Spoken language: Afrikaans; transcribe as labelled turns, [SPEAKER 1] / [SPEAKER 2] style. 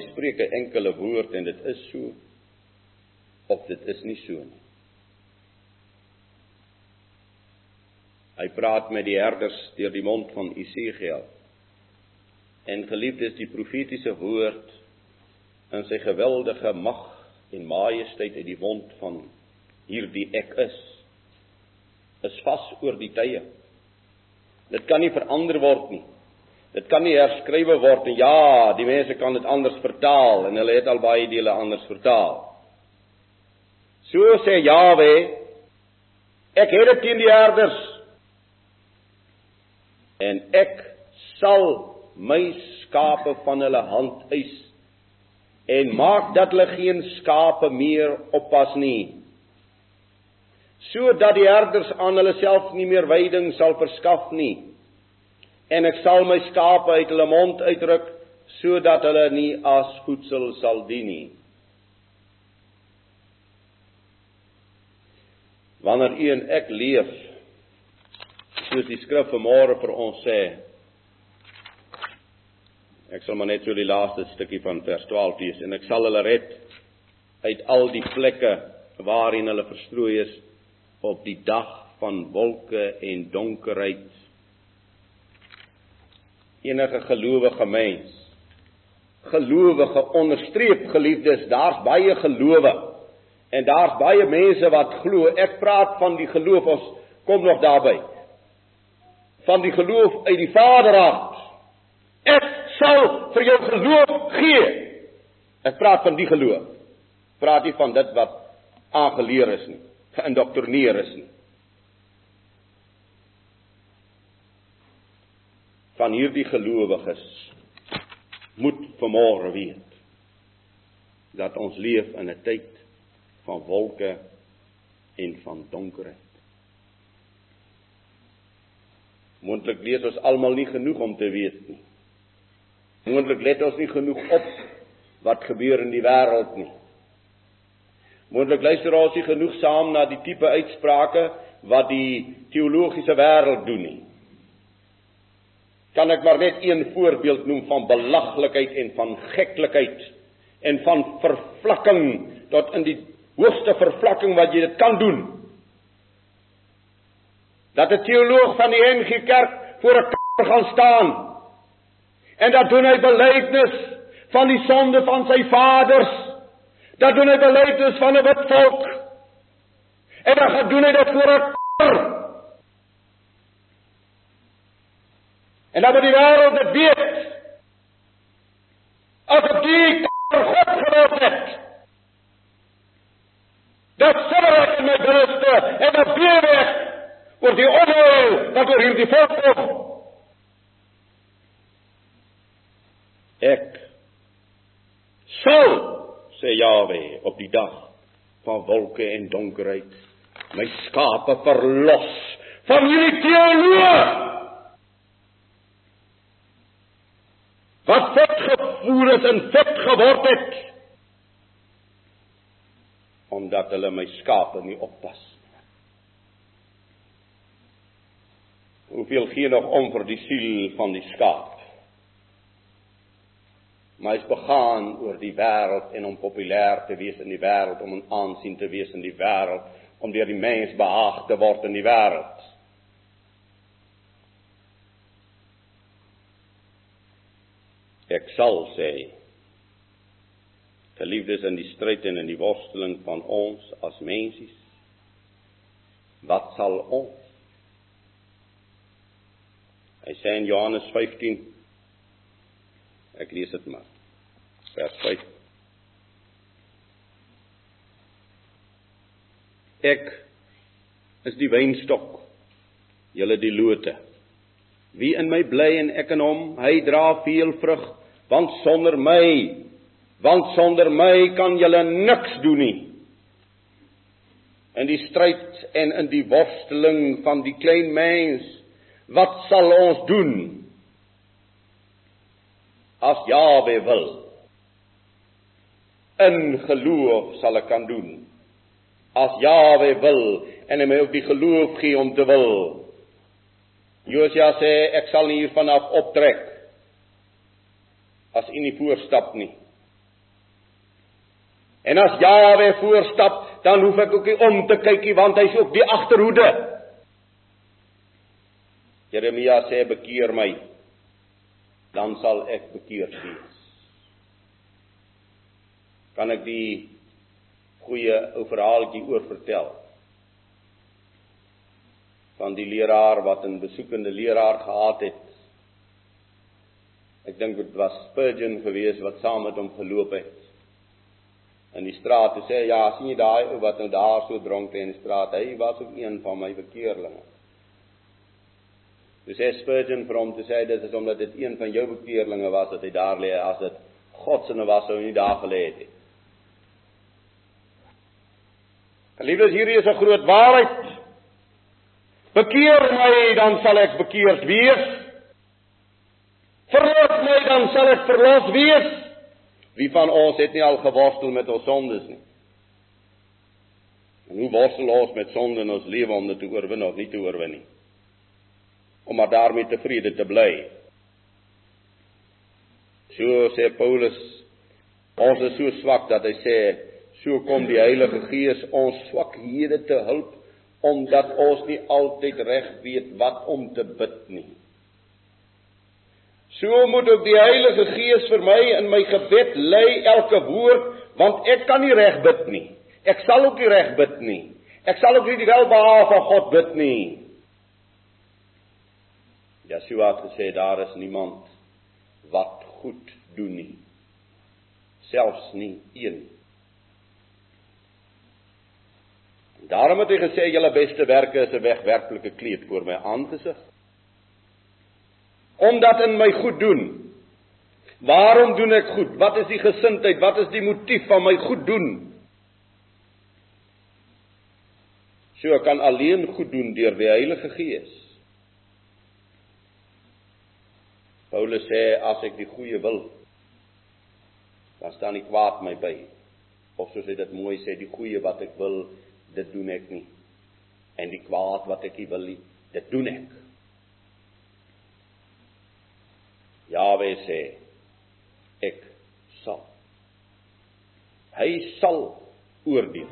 [SPEAKER 1] hy spreek 'n enkele woord en dit is so of dit is nie so nie. Hy praat met die herders deur die mond van Isegiel. En geliefdes, die profetiese woord in sy geweldige mag en majesteit uit die mond van hierdie ek is is vas oor die tye. Dit kan nie verander word nie. Dit kan nie herskrywe word en ja, die mense kan dit anders vertaal en hulle het al baie dele anders vertaal. So sê Jawe, ek het dit teen die herders. En ek sal my skape van hulle hand eis en maak dat hulle geen skape meer oppas nie sodat die herders aan hulle self nie meer veiding sal verskaf nie en ek sal my skape uit hulle mond uitruk sodat hulle nie as voedsel sal dien nie. Wanneer u en ek leef soos die skrif vanmôre vir ons sê ek sal maar net so die laaste stukkie van vers 12 lees en ek sal hulle red uit al die plekke waarin hulle verstrooi is op die dag van wolke en donkerheid enige gelowige mens gelowige onderstreep geliefdes daar's baie gelowe En daar's baie mense wat glo. Ek praat van die geloof ons kom nog daarby. Van die geloof uit die Vader af. Ek sal vir jou geloof gee. Ek praat van die geloof. Praat nie van dit wat aangeleer is nie, geïndoktrineer is nie. Van hierdie gelowiges moet vanmôre weet dat ons leef in 'n tyd van wolke en van donkerheid. Moontlik weet ons almal nie genoeg om te weet nie. Moontlik let ons nie genoeg op wat gebeur in die wêreld nie. Moontlik luister ons nie genoeg saam na die tipe uitsprake wat die teologiese wêreld doen nie. Kan ek maar net een voorbeeld noem van belaglikheid en van geklikheid en van vervlakking tot in die hoogste vervlakking wat jy dit kan doen. Dat 'n teoloog van die NG Kerk voor 'n kerk gaan staan en dat doen hy belydenis van die sonde van sy vaders. Dat doen hy belydenis van 'n wit volk. En dan gaan doen hy dit voor 'n kerk. En dan moet die wêreld dit weet. As op die God geloof het, Dat sal ek in my binneste en dan bewe ek oor die onheil wat oor hierdie volk kom. Ek sal sê Jawe op die dag van wolke en donkerheid my skape verlos van hierdie teoloë wat vet gevoer het en vet geword het omdat hulle my skape nie oppas nie. Hoeveel gee nog om vir die siel van die skaap? Maar hy's begaan oor die wêreld en om populêr te wees in die wêreld, om 'n aansien te wees in die wêreld, om deur die mens behaag te word in die wêreld. Ek sal sê geliefdes in die stryd en in die worsteling van ons as mensies. Wat sal ons? Hy sê in Johannes 15 ek lees dit maar vers 5 ek is die wynstok julle die lote. Wie in my bly en ek in hom hy dra veel vrug want sonder my want sonder my kan julle niks doen nie. In die stryd en in die worsteling van die klein mens, wat sal ons doen? As Jawe wil. In geloof sal ek kan doen. As Jawe wil en hy my ook die geloof gee om te wil. Josia sê ek sal nie hiervan af optrek as u nie voorstap nie En as Jawe voorstap, dan hoef ek ook nie om te kykie want hy's ook die agterhoede. Jeremia sê bekeer my, dan sal ek bekeerd wees. Kan ek die goeie ou verhaaltjie oor vertel? Van die leraar wat 'n besoekende leraar gehad het. Ek dink dit was Spurgeon gewees wat saam met hom geloop het in die straat te sê ja, sien jy daai ou wat nou daar so dronk in die straat, hy was ook een van my bekeerlinge. Dis sê Spurgeon vir hom te sê dit is omdat dit een van jou bekeerlinge was dat hy daar lê as dit God se was sou nie daar gelê het nie. Liefdes, hierdie is 'n groot waarheid. Bekeer my dan sal ek bekeerd wees. Verlos my dan sal ek verlos wees. Wie van ons het nie al geworstel met ons sondes nie? En hoe worstel ons met sonde in ons lewe om dit te oorwin of nie te oorwin nie? Om maar daarmee tevrede te bly. So sê Paulus, ons is so swak dat hy sê, so kom die Heilige Gees ons swakhede te help omdat ons nie altyd reg weet wat om te bid nie. So moet ook die Heilige Gees vir my in my gebed lei elke woord, want ek kan nie reg bid nie. Ek sal ook nie reg bid nie. Ek sal ook nie die welbehae van God bid nie. Yeshua het gesê daar is niemand wat goed doen nie. Selfs nie een. Daarom het hy gesê julle beste werke is 'n wegwerklike kleed voor my aangesig omdat in my goed doen. Waarom doen ek goed? Wat is die gesindheid? Wat is die motief van my goed doen? So ek kan alleen goed doen deur die Heilige Gees. Paulus sê as ek die goeie wil, dan staan nie kwaad my by. Of soos hy dit mooi sê, die goeie wat ek wil, dit doen ek nie. En die kwaad wat ek nie wil nie, dit doen ek. Jawe sê ek sal. Hy sal oordeel